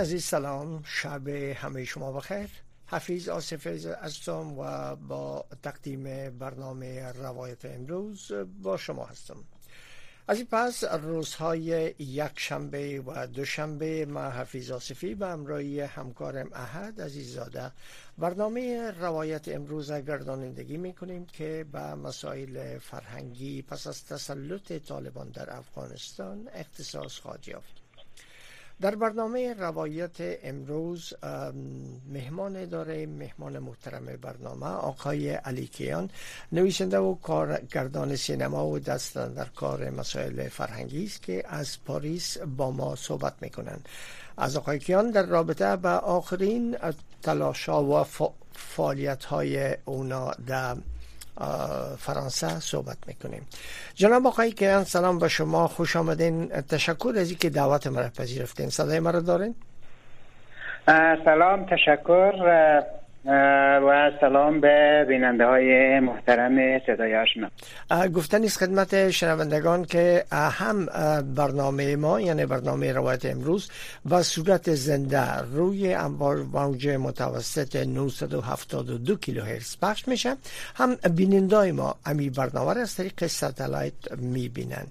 عزیز سلام. شب همه شما بخیر. حفیظ آصف هستم و با تقدیم برنامه روایت امروز با شما هستم. از این پس روزهای یک شنبه و دوشنبه ما حفیظ آصفی به امرای همکارم احد عزیزاده برنامه روایت امروز گردانندگی می کنیم که به مسائل فرهنگی پس از تسلط طالبان در افغانستان اختصاص خواهد یافت. در برنامه روایت امروز مهمان داره مهمان محترم برنامه آقای علی کیان نویسنده و کارگردان سینما و دست در کار مسائل فرهنگی است که از پاریس با ما صحبت می‌کنند. از آقای کیان در رابطه با آخرین تلاشا و فعالیت های اونا در فرانسه صحبت می‌کنیم. جناب آقای کیان سلام به شما. خوش آمدین. تشکر از اینکه دعوت مرا پذیرفتین. صدای مرا دارین؟ سلام. تشکر. و سلام به بیننده های محترم صدای آشنا. گفتن است خدمت شنوندگان که هم برنامه ما یعنی برنامه روایت امروز و صورت زنده روی انبار موج متوسط 972 کیلوهرتز پخش میشه. هم بینندای ما امی برنامه را از طریق ستلایت می‌بینند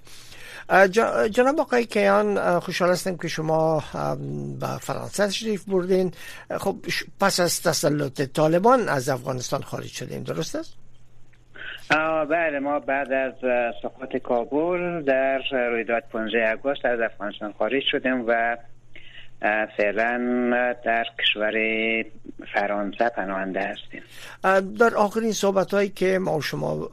جناب آقای کیان خوشحال هستم که شما به فرانسه شریف بردین خب پس از تسلط طالبان از افغانستان خارج شدیم درست است؟ بله ما بعد از سقوط کابل در رویداد 15 آگوست از افغانستان خارج شدیم و فعلا در کشور فرانسه پناهنده هستیم. در آخرین صحبت هایی که ما شما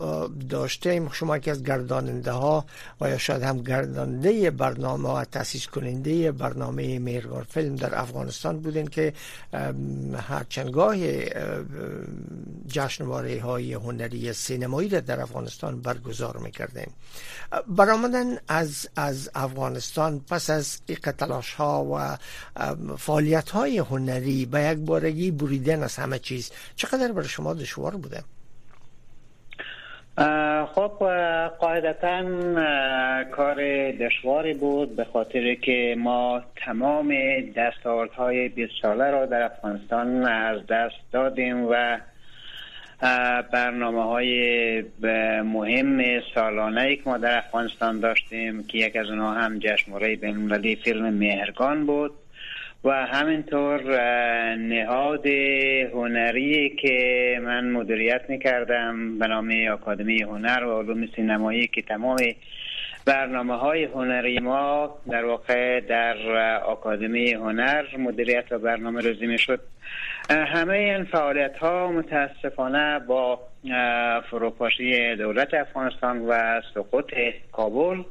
داشتیم شما که از گرداننده ها و یا شاید هم گرداننده برنامه و تاسیس کننده برنامه میرگار فیلم در افغانستان بودین که هرچندگاه جشنواره های هنری سینمایی را در افغانستان برگزار می‌کردین. برآمدن از از افغانستان پس از تلاش ها و فعالیت های هنری به یک بارگی بریدن از همه چیز. چقدر برای شما دشوار بوده؟ خب قاعدتا کار دشواری بود به خاطر که ما تمام دستاوردهای 20 ساله را در افغانستان از دست دادیم و برنامه های مهم سالانه که ما در افغانستان داشتیم که یک از اونها هم جشنواره بینالمللی فیلم مهرگان بود. و همینطور نهاد هنری که من مدیریت می‌کردم به نام اکادمی هنر و علوم سینمایی که تمام برنامه های هنری ما در واقع در اکادمی هنر مدیریت و برنامه روزی شد همه این فعالیت ها متاسفانه با فروپاشی دولت افغانستان و سقوط کابل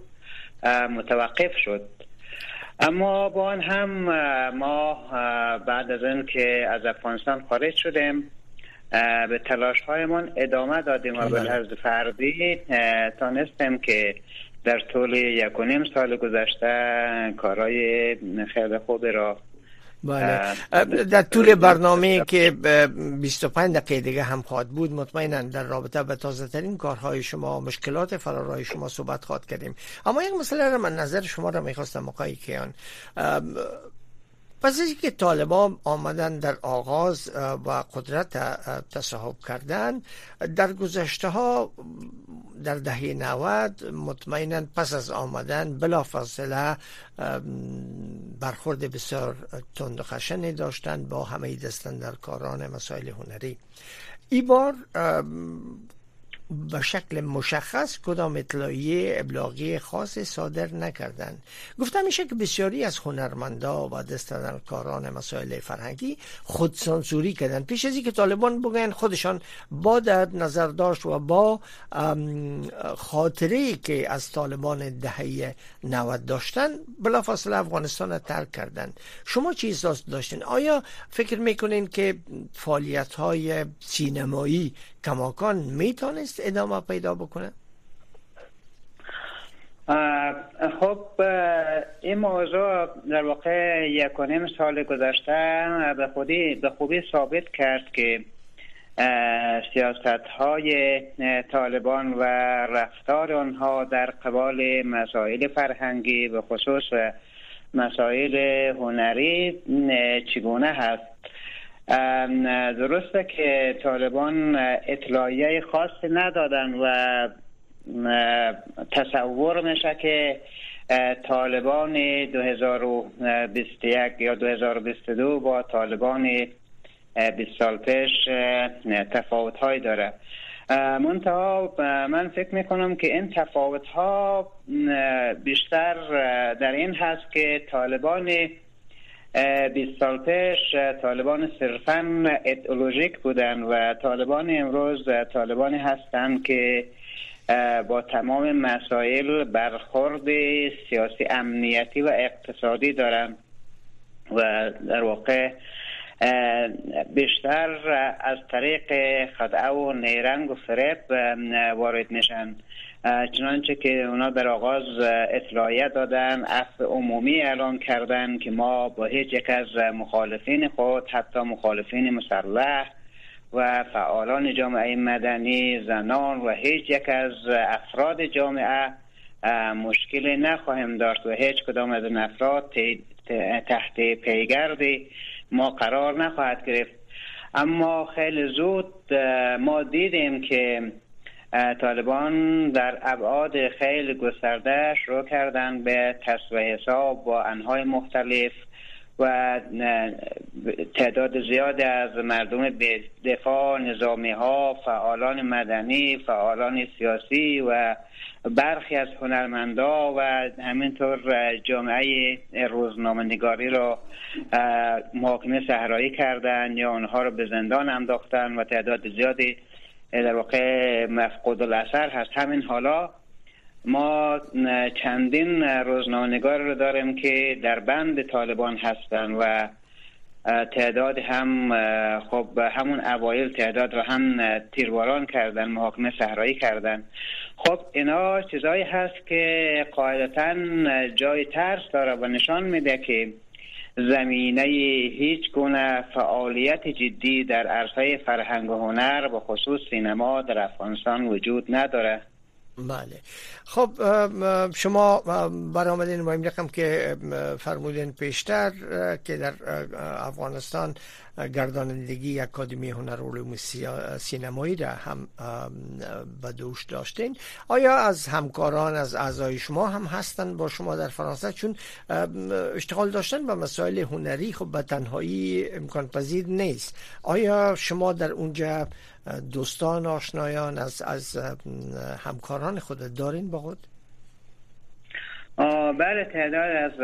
متوقف شد. اما با آن هم ما بعد از این که از افغانستان خارج شدیم به تلاش هایمان ادامه دادیم و به لحظ فردی تانستیم که در طول یک و نیم سال گذشته کارهای خیلی خوب را بله. در طول برنامه که 25 دقیقه دیگه هم خواهد بود مطمئنا در رابطه به تازه ترین کارهای شما مشکلات فرارای شما صحبت خواهد کردیم. اما یک مسئله را من نظر شما را می‌خواستم آقای کیان. پس از که طالبان آمدن در آغاز و قدرت تصاحب کردن در گذشته ها در دهه 90 مطمئنا پس از آمدن بلا فاصله برخورد بسیار تند و خشنی داشتند با همه دستن در کاران مسائل هنری. ای بار به شکل مشخص کدام اطلاعیه ابلاغی خاص صادر نکردند. گفتم میشه که بسیاری از هنرمندا و دستندرکاران مسائل فرهنگی خودسانسوری کردن پیش از اینکه طالبان بگن خودشان با در نظر داشت و با خاطره که از طالبان دهه 90 داشتن بلافاصله افغانستان را ترک کردن شما چی احساس داشتین؟ آیا فکر می‌کنین که فعالیت های سینمایی کماکان می‌تونست ادامه پیدا بکنه؟ خب این موضوع در واقع یک و سال گذشته به خودی به خوبی ثابت کرد که سیاست های طالبان و رفتار آنها در قبال مسائل فرهنگی به خصوص مسائل هنری چگونه هست؟ درسته که طالبان اطلاعیه خاصی ندادن و تصور میشه که طالبان 2021 یا 2022 با طالبان 20 سال پیش تفاوت های داره. منتها من فکر می‌کنم که این تفاوت ها بیشتر در این هست که طالبان 20 سال پیش طالبان صرفا ایدئولوژیک بودن و طالبان امروز طالبانی هستند که با تمام مسائل برخورد سیاسی امنیتی و اقتصادی دارن و در واقع بیشتر از طریق خدعه و نیرنگ و فریب وارد میشن. چنانچه که اونا در آغاز اطلاعیه دادن عفو عمومی اعلان کردن که ما با هیچ یک از مخالفین خود حتی مخالفین مسلح و فعالان جامعه مدنی زنان و هیچ یک از افراد جامعه مشکلی نخواهیم داشت و هیچ کدام از این افراد تحت پیگرد ما قرار نخواهد گرفت. اما خیلی زود ما دیدیم که طالبان در ابعاد خیلی گسترده شروع کردن به تصویه حساب با انهای مختلف و تعداد زیاد از مردم دفاع نظامی ها فعالان مدنی فعالان سیاسی و برخی از هنرمندا و همینطور جامعه روزنامه نگاری را محاکمه صحرایی کردن یا آنها را به زندان انداختن و تعداد زیادی در واقع مفقود الاثر هست. همین حالا ما چندین روزنامه‌نگار رو داریم که در بند طالبان هستن و تعداد هم خب همون اوایل تعداد رو هم تیرواران کردن محاکمه صحرایی کردن. خب اینا چیزایی هست که قاعدتا جای ترس داره و نشان میده که زمینه هیچ گونه فعالیت جدی در عرصه فرهنگ و هنر و خصوص سینما در افغانستان وجود نداره. بله. خب شما برآمدین ما این رقم که فرمودین پیشتر که در افغانستان گردانندگی اکادمی هنر علوم سینمایی را هم به دوش داشتین. آیا از همکاران از اعضای شما هم هستن با شما در فرانسه؟ چون اشتغال داشتن به مسائل هنری خب به تنهایی امکان پذیر نیست. آیا شما در اونجا دوستان آشنایان از از همکاران خود. دارین با خود بله تعداد از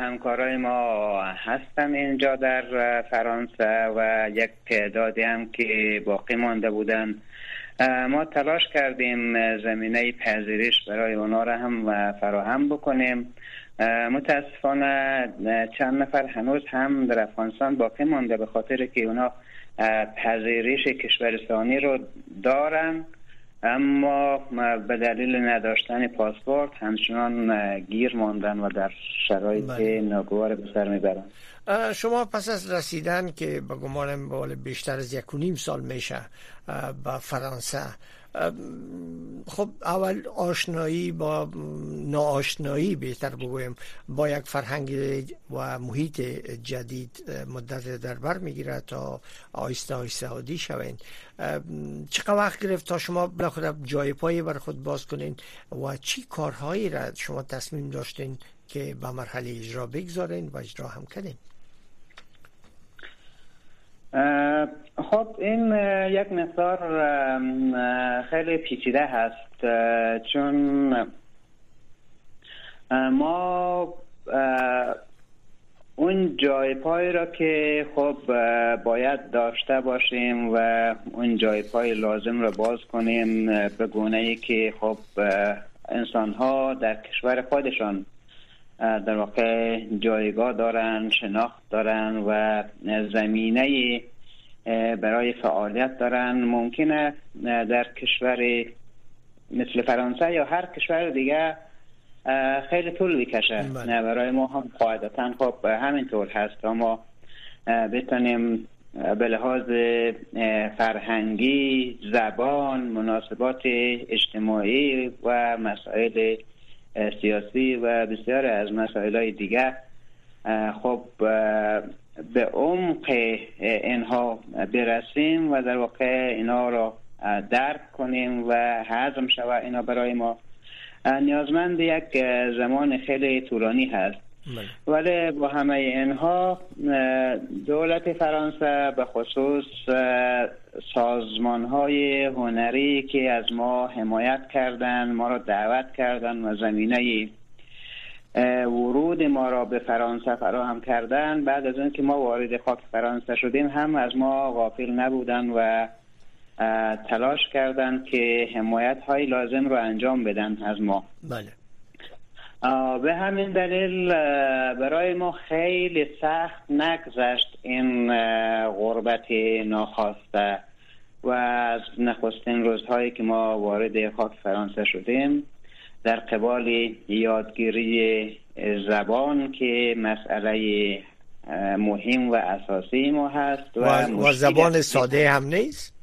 همکارای ما هستن اینجا در فرانسه و یک تعدادی هم که باقی مانده بودن. ما تلاش کردیم زمینه پذیرش برای اونا را هم فراهم بکنیم. متاسفانه چند نفر هنوز هم در افغانستان باقی مانده به خاطر که اونا پذیرش کشورستانی رو دارن اما به دلیل نداشتن پاسپورت همچنان گیر ماندن و در شرایط بله. ناگوار به سر می‌برن شما پس از رسیدن که به گمان بیشتر از یک و نیم سال میشه به فرانسه خب اول آشنایی با ناآشنایی بهتر بگویم. با یک فرهنگ و محیط جدید مدت در بر می‌گیره تا آیسته آیسته عادی شوین چقدر وقت گرفت تا شما بالاخره جای پایی بر خود باز کنین و چی کارهایی را شما تصمیم داشتین که به مرحله اجرا بگذارین و اجرا هم کردین خب این یک مقدار خیلی پیچیده هست چون ما اون جای پای را که خب باید داشته باشیم و اون جای پای لازم را باز کنیم به گونه ای که خب انسان ها در کشور خودشان در واقع جایگاه دارن شناخت دارن و زمینه برای فعالیت دارن. ممکنه در کشور مثل فرانسه یا هر کشور دیگه خیلی طول بکشه بله. برای ما هم قاعدتا خب همینطور هست. اما بتونیم به لحاظ فرهنگی زبان مناسبات اجتماعی و مسائل سیاسی و بسیار از مسائل های دیگه خب به عمق اینها برسیم و در واقع اینا را درک کنیم و هضم شود اینا برای ما نیازمند یک زمان خیلی طولانی هست بله. ولی با همه اینها دولت فرانسه به خصوص سازمان های هنری که از ما حمایت کردن ما را دعوت کردن و زمینه ورود ما را به فرانسه فراهم کردن. بعد از اینکه ما وارد خاک فرانسه شدیم هم از ما غافل نبودن و تلاش کردند که حمایت های لازم رو انجام بدن از ما. بله. به همین دلیل برای ما خیلی سخت نگذشت این غربت ناخواسته و از نخستین روزهایی که ما وارد خاک فرانسه شدیم. در قبال یادگیری زبان که مسئله مهم و اساسی ما هست و, و زبان ساده هم. نیست؟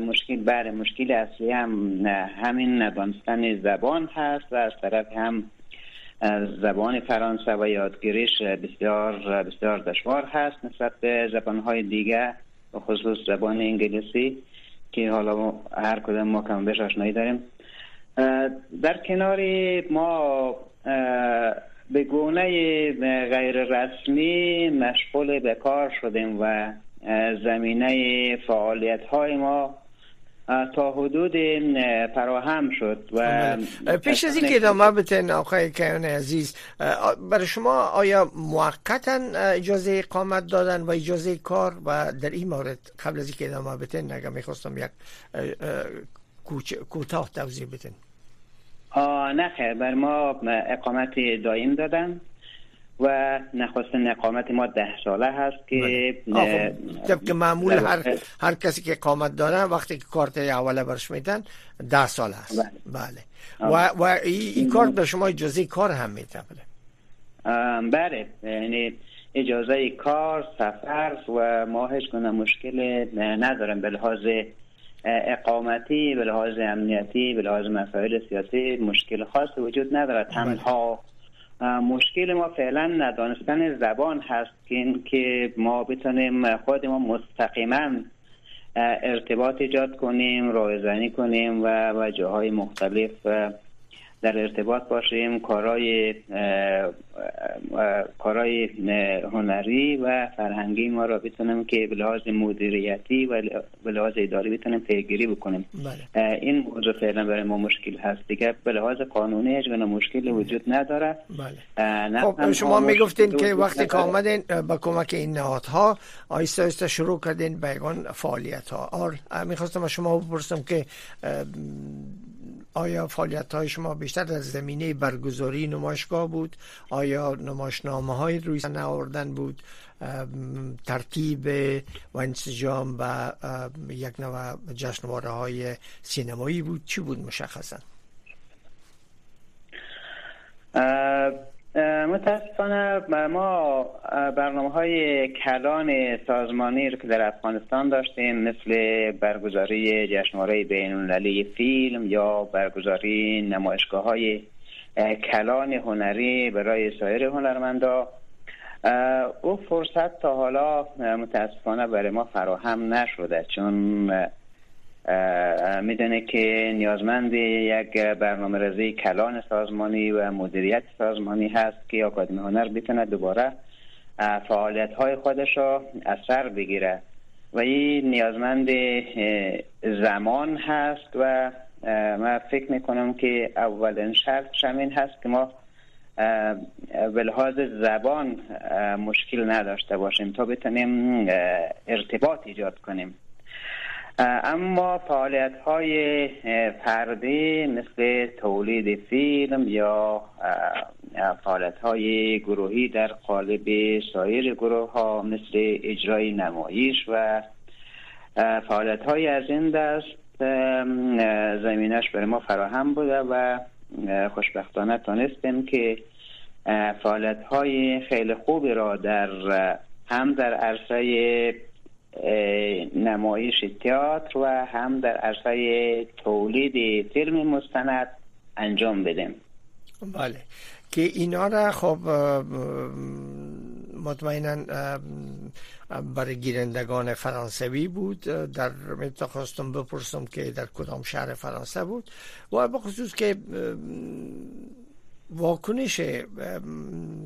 مشکل بله مشکل اصلی هم همین ندانستن زبان هست و از طرف هم زبان فرانسه و یادگیریش بسیار بسیار دشوار هست نسبت به زبانهای دیگه و خصوص زبان انگلیسی که حالا هر کدام ما کم بهش آشنایی داریم. در کنار ما به گونه غیر رسمی مشغول به کار شدیم و زمینه فعالیت های ما تا حدود فراهم شد و. پیش از اینکه ادامه بتن آقای کیان عزیز برای شما آیا موقتا اجازه اقامت دادن و اجازه کار و در این مورد قبل از اینکه ادامه بتن نگه می‌خواستم یک کوتاه توضیح بتن نه خیر بر ما اقامت دایم دادن و نخواستن اقامت ما ده ساله هست که بله. طبق معمول هر هر کسی که اقامت داره وقتی که کارت اوله برش میدن ده ساله هست. بله, بله. و, و این کارت به شما اجازه کار هم میده بله. بله. یعنی اجازه کار سفر و ماهش کنه مشکل ندارم به لحاظ اقامتی به لحاظ امنیتی به لحاظ مسائل سیاسی مشکل خاص وجود نداره بله. تنها مشکل ما فعلا ندانستن زبان هست که که ما بتونیم خود ما مستقیما ارتباط ایجاد کنیم رایزنی کنیم و, و جاهای مختلف در ارتباط باشیم کارهای کارهای هنری و فرهنگی ما را بتونیم که به لحاظ مدیریتی و به لحاظ اداری بتونیم پیگیری بکنیم. بله. این موضوع فعلا برای ما مشکل هست. دیگه به لحاظ قانونی هیچ مشکلی وجود نداره. بله. خب شما می‌گفتین که وقتی که آمدین با کمک این نهادها آیسته آیسته شروع کردین بیگان فعالیت ها می‌خواستم شما بپرسم که آیا فعالیت های شما بیشتر در زمینه برگزاری نمایشگاه بود؟ آیا نمایشنامه های روی آوردن بود؟ ترتیب و انسجام و یک نوع جشنواره های سینمایی بود چی بود مشخصا؟ متاسفانه ما برنامه های کلان سازمانی رو که در افغانستان داشتیم مثل برگزاری جشنواره بین فیلم یا برگزاری نمایشگاه های کلان هنری برای سایر هنرمندا او فرصت تا حالا متاسفانه برای ما فراهم نشده چون می‌دونه که نیازمند یک برنامه رزی کلان سازمانی و مدیریت سازمانی هست که آکادمی هنر بتونه دوباره فعالیت های خودش را اثر بگیره. و این نیازمند زمان هست و من فکر می‌کنم که اولین شرط همین هست که ما به لحاظ زبان مشکل نداشته باشیم تا بتونیم ارتباط ایجاد کنیم. اما فعالیت های فردی مثل تولید فیلم یا فعالیت های گروهی در قالب سایر گروه ها مثل اجرای نمایش و فعالیت های از این دست زمینش برای ما فراهم بوده و خوشبختانه تانستیم که فعالیت های خیلی خوبی را در هم در عرصه نمایش تئاتر و هم در عرصه تولید فیلم مستند انجام بدیم. بله. که اینا را خب مطمئنا برای گیرندگان فرانسوی بود. در خواستم بپرسم که در کدام شهر فرانسه بود. و به خصوص که واکنش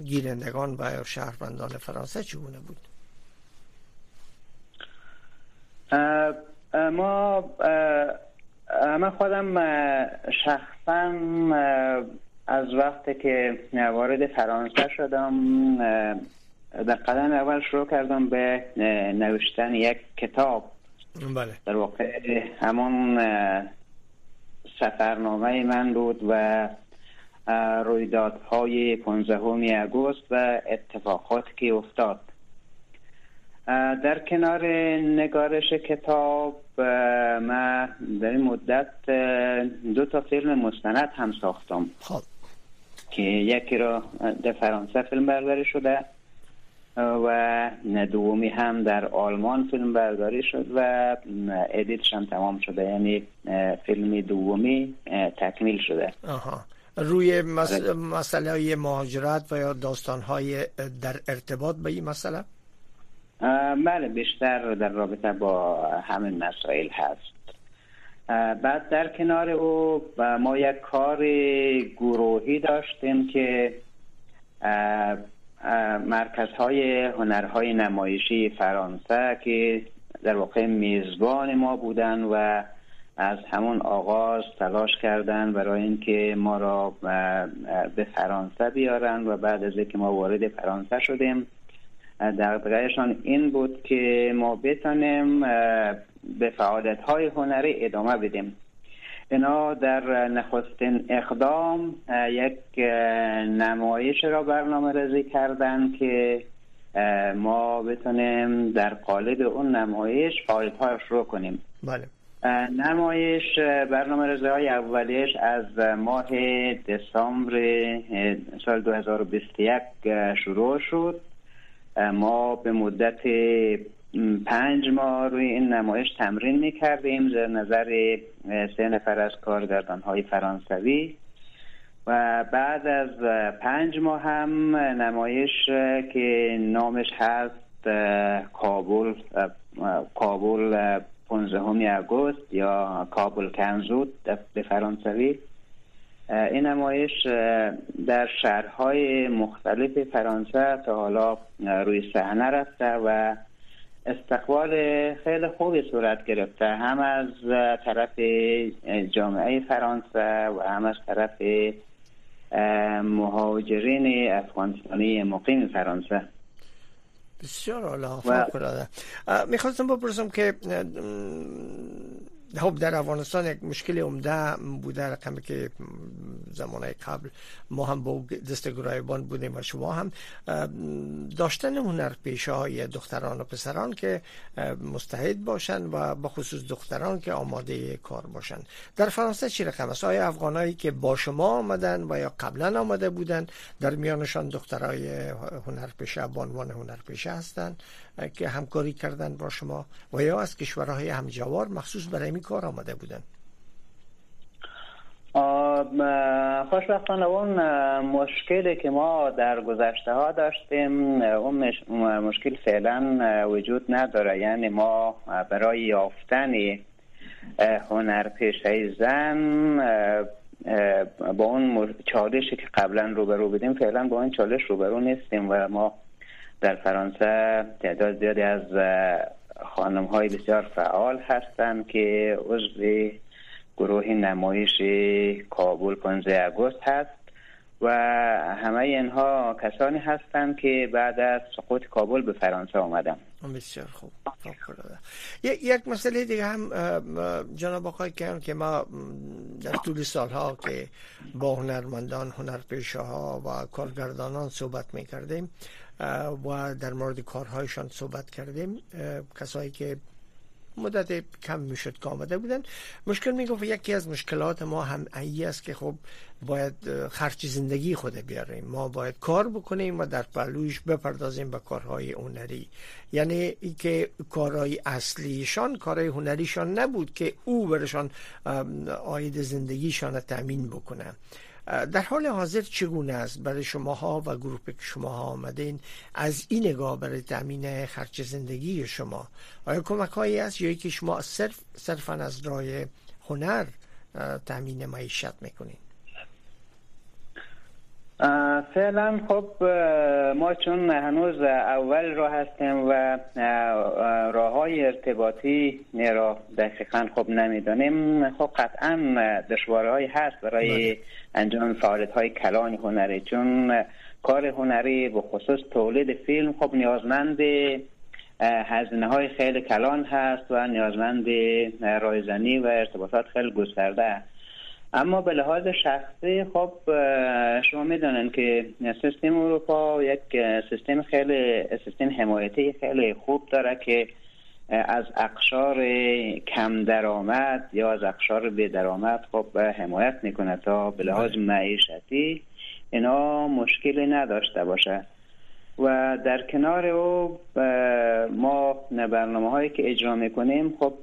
گیرندگان و شهروندان فرانسه چگونه بود؟ ما من خودم شخصا از وقتی که وارد فرانسه شدم در قدم اول شروع کردم به نوشتن یک کتاب بله. در واقع همون سفرنامه من بود و رویدادهای 15 اگوست و اتفاقات که افتاد در کنار نگارش کتاب من در این مدت دو تا فیلم مستند هم ساختم. خب. که یکی را در فرانسه فیلم برداری شده و دومی هم در آلمان فیلم برداری شد و ادیتش هم تمام شده. یعنی فیلم دومی تکمیل شده. آها. روی مسئله های مهاجرت و یا داستان های در ارتباط به این مسئله؟ بله بیشتر در رابطه با همین مسائل هست. بعد در کنار او ما یک کار گروهی داشتیم که مرکزهای هنرهای نمایشی فرانسه که در واقع میزبان ما بودن و از همون آغاز تلاش کردن برای اینکه ما را به فرانسه بیارن و بعد از اینکه ما وارد فرانسه شدیم دقیقشان این بود که ما بتانیم به فعالیت های هنری ادامه بدیم. اینا در نخستین اقدام یک نمایش را برنامه رزی کردن که ما بتونیم در قالب اون نمایش فعالیت های شروع کنیم. بله. نمایش برنامه های اولیش از ماه دسامبر سال 2021 شروع شد. ما به مدت پنج ماه روی این نمایش تمرین می کردیم در نظر سه نفر از کارگردان های فرانسوی. و بعد از پنج ماه هم نمایش که نامش هست کابل کابل 15 آگوست یا کابل کنزود به فرانسوی. این نمایش در شهرهای مختلف فرانسه تا حالا روی صحنه رفته و استقبال خیلی خوبی صورت گرفته. هم از طرف جامعه فرانسه و هم از طرف مهاجرین افغانستانی مقیم فرانسه. بسیار عالی می‌خواستم بپرسم که خب در افغانستان یک مشکل عمده بوده رقمی که زمانه قبل ما هم با دست گرایبان بودیم و شما هم. داشتن هنر پیشه های دختران و پسران که مستحد باشن و با خصوص دختران که آماده کار باشن. در فرانسه چی رقم است؟ آیا افغانایی که با شما آمدن و یا قبلا آمده بودن در میانشان دخترای هنر پیشه به عنوان هنر پیشه هستند که همکاری کردن با شما؟ و یا از کشورهای همجوار مخصوص برای کار آمده بودن؟ خوشبختانه اون مشکلی که ما در گذشته ها داشتیم اون مشکل فعلا وجود نداره. یعنی ما برای یافتن هنر پیشه زن با اون چالشی که قبلا روبرو بودیم فعلا با اون چالش روبرو نیستیم و ما در فرانسه تعداد زیادی از خانم های بسیار فعال هستند که عضو گروه نمایش کابل 15 آگوست هست و همه اینها کسانی هستند که بعد از سقوط کابل به فرانسه آمدن. بسیار خوب. یک مسئله دیگه هم جناب آقای کردن که ما در طول سالها که با هنرمندان هنرپیشه ها و کارگردانان صحبت می کردیم و در مورد کارهایشان صحبت کردیم. کسایی که مدت کم می‌شد که آمده بودن. مشکل می‌گفت یکی از مشکلات ما هم ای است که خب باید خرچ زندگی خود بیاریم. ما باید کار بکنیم و در پلوش بپردازیم به کارهای هنری. یعنی ای که کارهای اصلیشان کارهای هنریشان نبود که او برشان آید زندگیشان تامین بکنه. در حال حاضر چگونه است برای شماها و گروه که شما ها آمدین؟ از این نگاه برای تامین خرچ زندگی شما آیا کمک هایی است یا که شما صرف صرفا از رای هنر تامین معیشت می‌کنین؟ فعلا خب ما چون هنوز اول راه هستیم و راه های ارتباطی را دقیقا خب نمی‌دانیم خب قطعا دشواره هست برای بله. انجام فعالیت های کلان هنری چون کار هنری به خصوص تولید فیلم خب نیازمند هزینه های خیلی کلان هست و نیازمند رایزنی و ارتباطات خیلی گسترده اما به لحاظ شخصی خب شما می‌دونن که سیستم اروپا یک سیستم خیلی سیستم حمایتی خیلی خوب داره که از اقشار کم درآمد یا از اقشار بی درآمد خب حمایت می‌کنه تا به لحاظ بله. معیشتی اینا مشکلی نداشته باشه و در کنار او ما برنامه هایی که اجرا می‌کنیم خب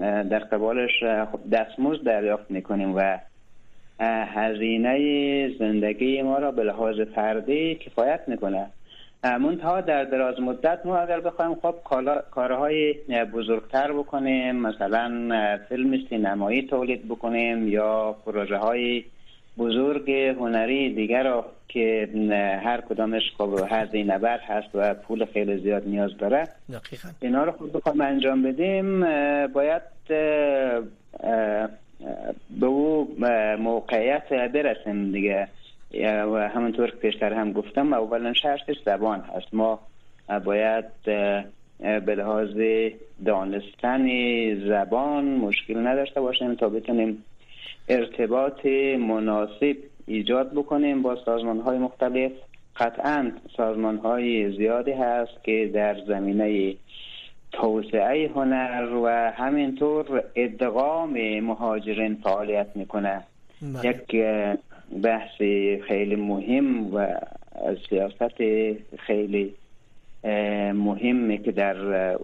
در قبالش خب دستمزد دریافت می‌کنیم و هزینه زندگی ما را به لحاظ فردی کفایت می‌کنه. منتها در دراز مدت ما اگر بخوایم خب کارهای بزرگتر بکنیم مثلا فیلم سینمایی تولید بکنیم یا پروژه های بزرگ هنری دیگر را که هر کدامش خب هزینه بر هست و پول خیلی زیاد نیاز داره. دقیقا. اینا رو خود بخوایم انجام بدیم. باید به او موقعیت برسیم دیگه. و همونطور که پیشتر هم گفتم اولا شرطش زبان هست. ما باید به لحاظ دانستن زبان مشکل نداشته باشیم تا بتونیم ارتباط مناسب ایجاد بکنیم با سازمان های مختلف قطعا سازمان های زیادی هست که در زمینه توسعه هنر و همینطور ادغام مهاجرین فعالیت می‌کنه بله. یک بحث خیلی مهم و سیاست خیلی مهمی که در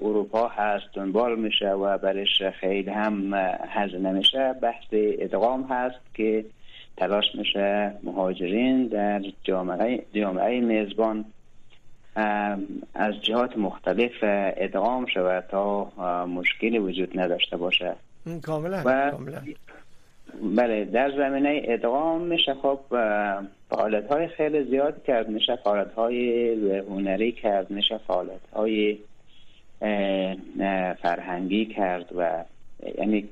اروپا هست دنبال میشه و برش خیلی هم هزینه میشه. بحث ادغام هست که تلاش میشه مهاجرین در جامعه, جامعه میزبان از جهات مختلف ادغام شود تا مشکلی وجود نداشته باشه. کاملا. بله در زمینه ادغام میشه خب فعالیت های خیلی زیاد کرد میشه فعالیت های هنری کرد میشه فعالیت های فرهنگی کرد و یعنی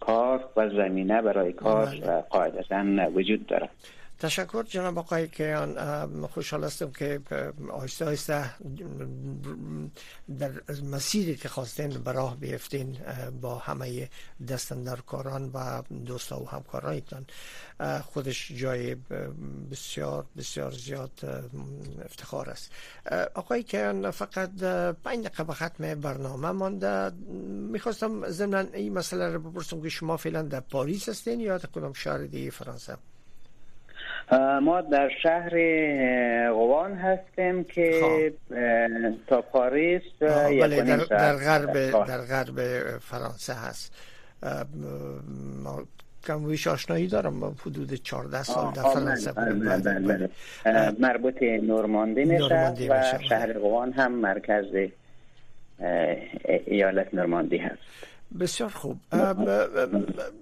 کار و زمینه برای کار بله. قاعدتا وجود داره تشکر جناب آقای کیان خوشحال هستم که آهسته آهسته در مسیری که خواستین به راه بیفتین با همه دستندرکاران و دوستا و همکارانتان خودش جای بسیار بسیار زیاد افتخار است. آقای کیان فقط پنج دقیقه به ختم برنامه مانده. می‌خواستم ضمن این مسئله رو بپرسم که شما فعلا در پاریس هستین یا در کدام شهر دیگه فرانسه؟ ما در شهر قوان هستیم که خب. تا پاریس بله در, در غرب در غرب فرانسه هست. کم ویش آشنایی دارم حدود 14 سال در فرانسه بله، بله، بله. مربوط نورماندی میشه و شهر قوان هم مرکز ایالت نورماندی هست. بسیار خوب.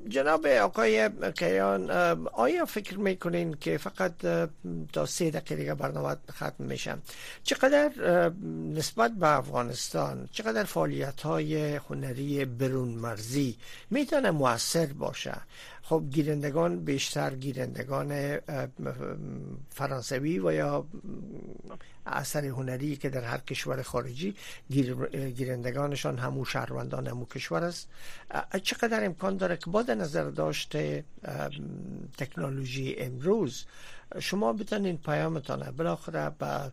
جناب آقای کیان آیا فکر می‌کنین که فقط تا سه دقیقه دیگه برنامه ختم میشم چقدر نسبت به افغانستان چقدر فعالیت های هنری برون مرزی می‌تونه موثر باشه؟ خب گیرندگان بیشتر گیرندگان فرانسوی و یا اثر هنری که در هر کشور خارجی گیرندگانشان همو شهروندان همو کشور است. چقدر امکان داره که با نظر داشته تکنولوژی امروز شما بتانین پیامتانه بالاخره به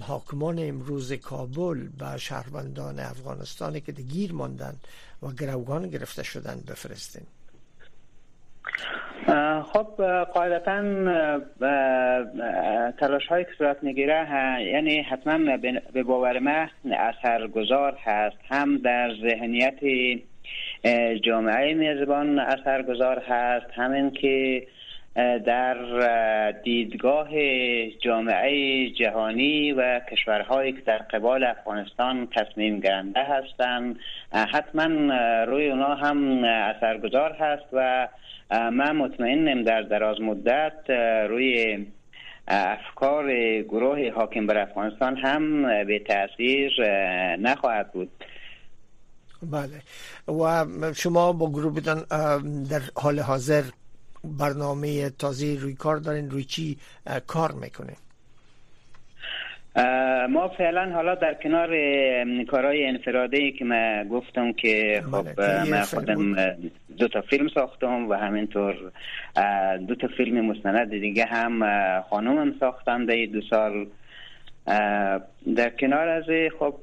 حاکمان امروز کابل به شهروندان افغانستانی که گیر ماندن و گروگان گرفته شدن بفرستین. خب قاعدتا تلاش های که صورت می‌گیره یعنی حتما به باور من اثرگذار هست. هم در ذهنیت جامعه میزبان اثرگذار هست. همین که در دیدگاه جامعه جهانی و کشورهایی که در قبال افغانستان تصمیم گرنده هستند حتما روی اونا هم اثرگذار هست و من مطمئنم در دراز مدت روی افکار گروه حاکم بر افغانستان هم به تاثیر نخواهد بود. بله. و شما با گروه در حال حاضر برنامه تازه روی کار دارین روی چی کار می‌کنه ما فعلا حالا در کنار کارهای انفرادی که من گفتم که خب بله، من خودم دو تا فیلم ساختم و همینطور دو تا فیلم مستند دیگه هم خانومم ساختم در دو سال. در کنار از خب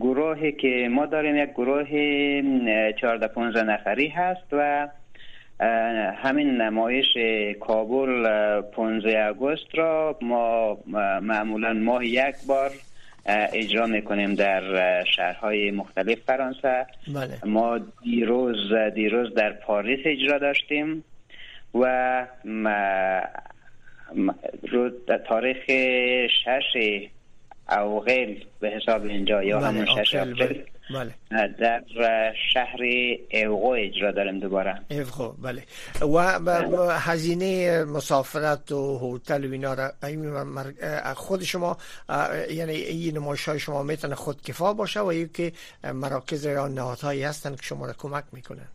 گروهی که ما داریم یک گروه 14 15 نفری هست و همین نمایش کابل 15 آگوست را ما معمولا ماه یک بار اجرا می‌کنیم در شهرهای مختلف فرانسه بله. ما دیروز دیروز در پاریس اجرا داشتیم و تاریخ 6 او غیل به حساب اینجا یا بله، همون شش بله،, بله. در شهر ایوغو اجرا داریم دوباره. اوغو بله. و بله. هزینه مسافرت و هتل و اینا را خود شما یعنی این نمایش های شما می‌تونه خود کفا باشه و یکی که مراکز یا نهادهایی هستن که شما را کمک می‌کنن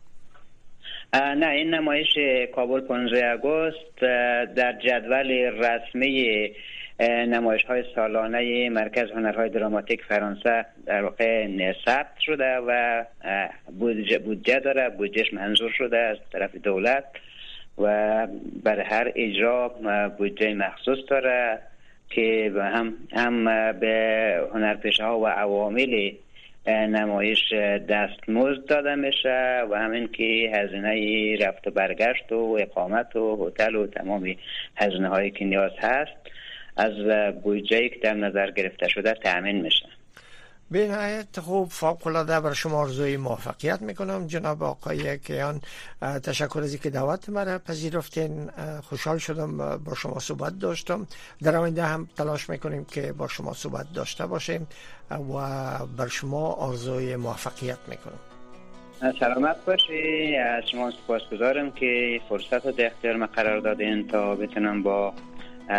نه این نمایش کابل 15 اگست در جدول رسمی نمایش های سالانه مرکز هنرهای دراماتیک فرانسه در واقع ثبت شده و بودجه, بودجه داره بودجهش منظور شده از طرف دولت و برای هر اجرا بودجه مخصوص داره که هم هم به هنرپیشه ها و عوامل نمایش دستمزد داده میشه و همین که هزینه رفت و برگشت و اقامت و هتل و تمام هزینه هایی که نیاز هست. از بودجه که در نظر گرفته شده تأمین میشه. به نهایت خوب فوق العاده بر شما آرزوی موفقیت می‌کنم. جناب آقای کیان تشکر از که دعوت مرا پذیرفتین. خوشحال شدم با شما صحبت داشتم. در آینده هم تلاش می‌کنیم که با شما صحبت داشته باشیم و بر شما آرزوی موفقیت می‌کنم. سلامت باشی. از شما سپاسگزارم که فرصت رو در اختیار قرار دادین تا بتونم با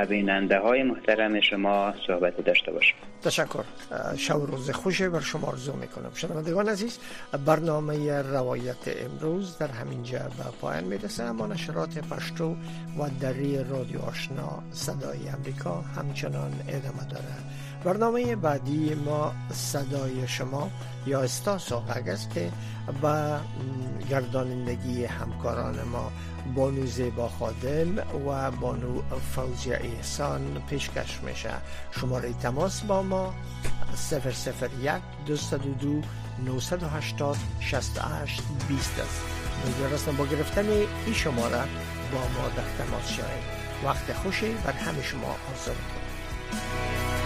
بیننده های محترم شما صحبت داشته باشم تشکر. شب روز خوشی بر شما آرزو می‌کنم. شنوندگان عزیز برنامه روایت امروز در همینجا به پایان می‌رسه. اما نشرات پشتو و دری رادیو آشنا صدای امریکا همچنان ادامه داره. برنامه بعدی ما صدای شما یا استاس است که با گردانندگی همکاران ما بانو زیبا خادم و بانو فوزی احسان پیشکش میشه. شماره تماس با ما 001 202 980 68 20 است با گرفتن این شماره با ما در تماس شاید وقت خوشی بر همه شما آرزو می‌کنم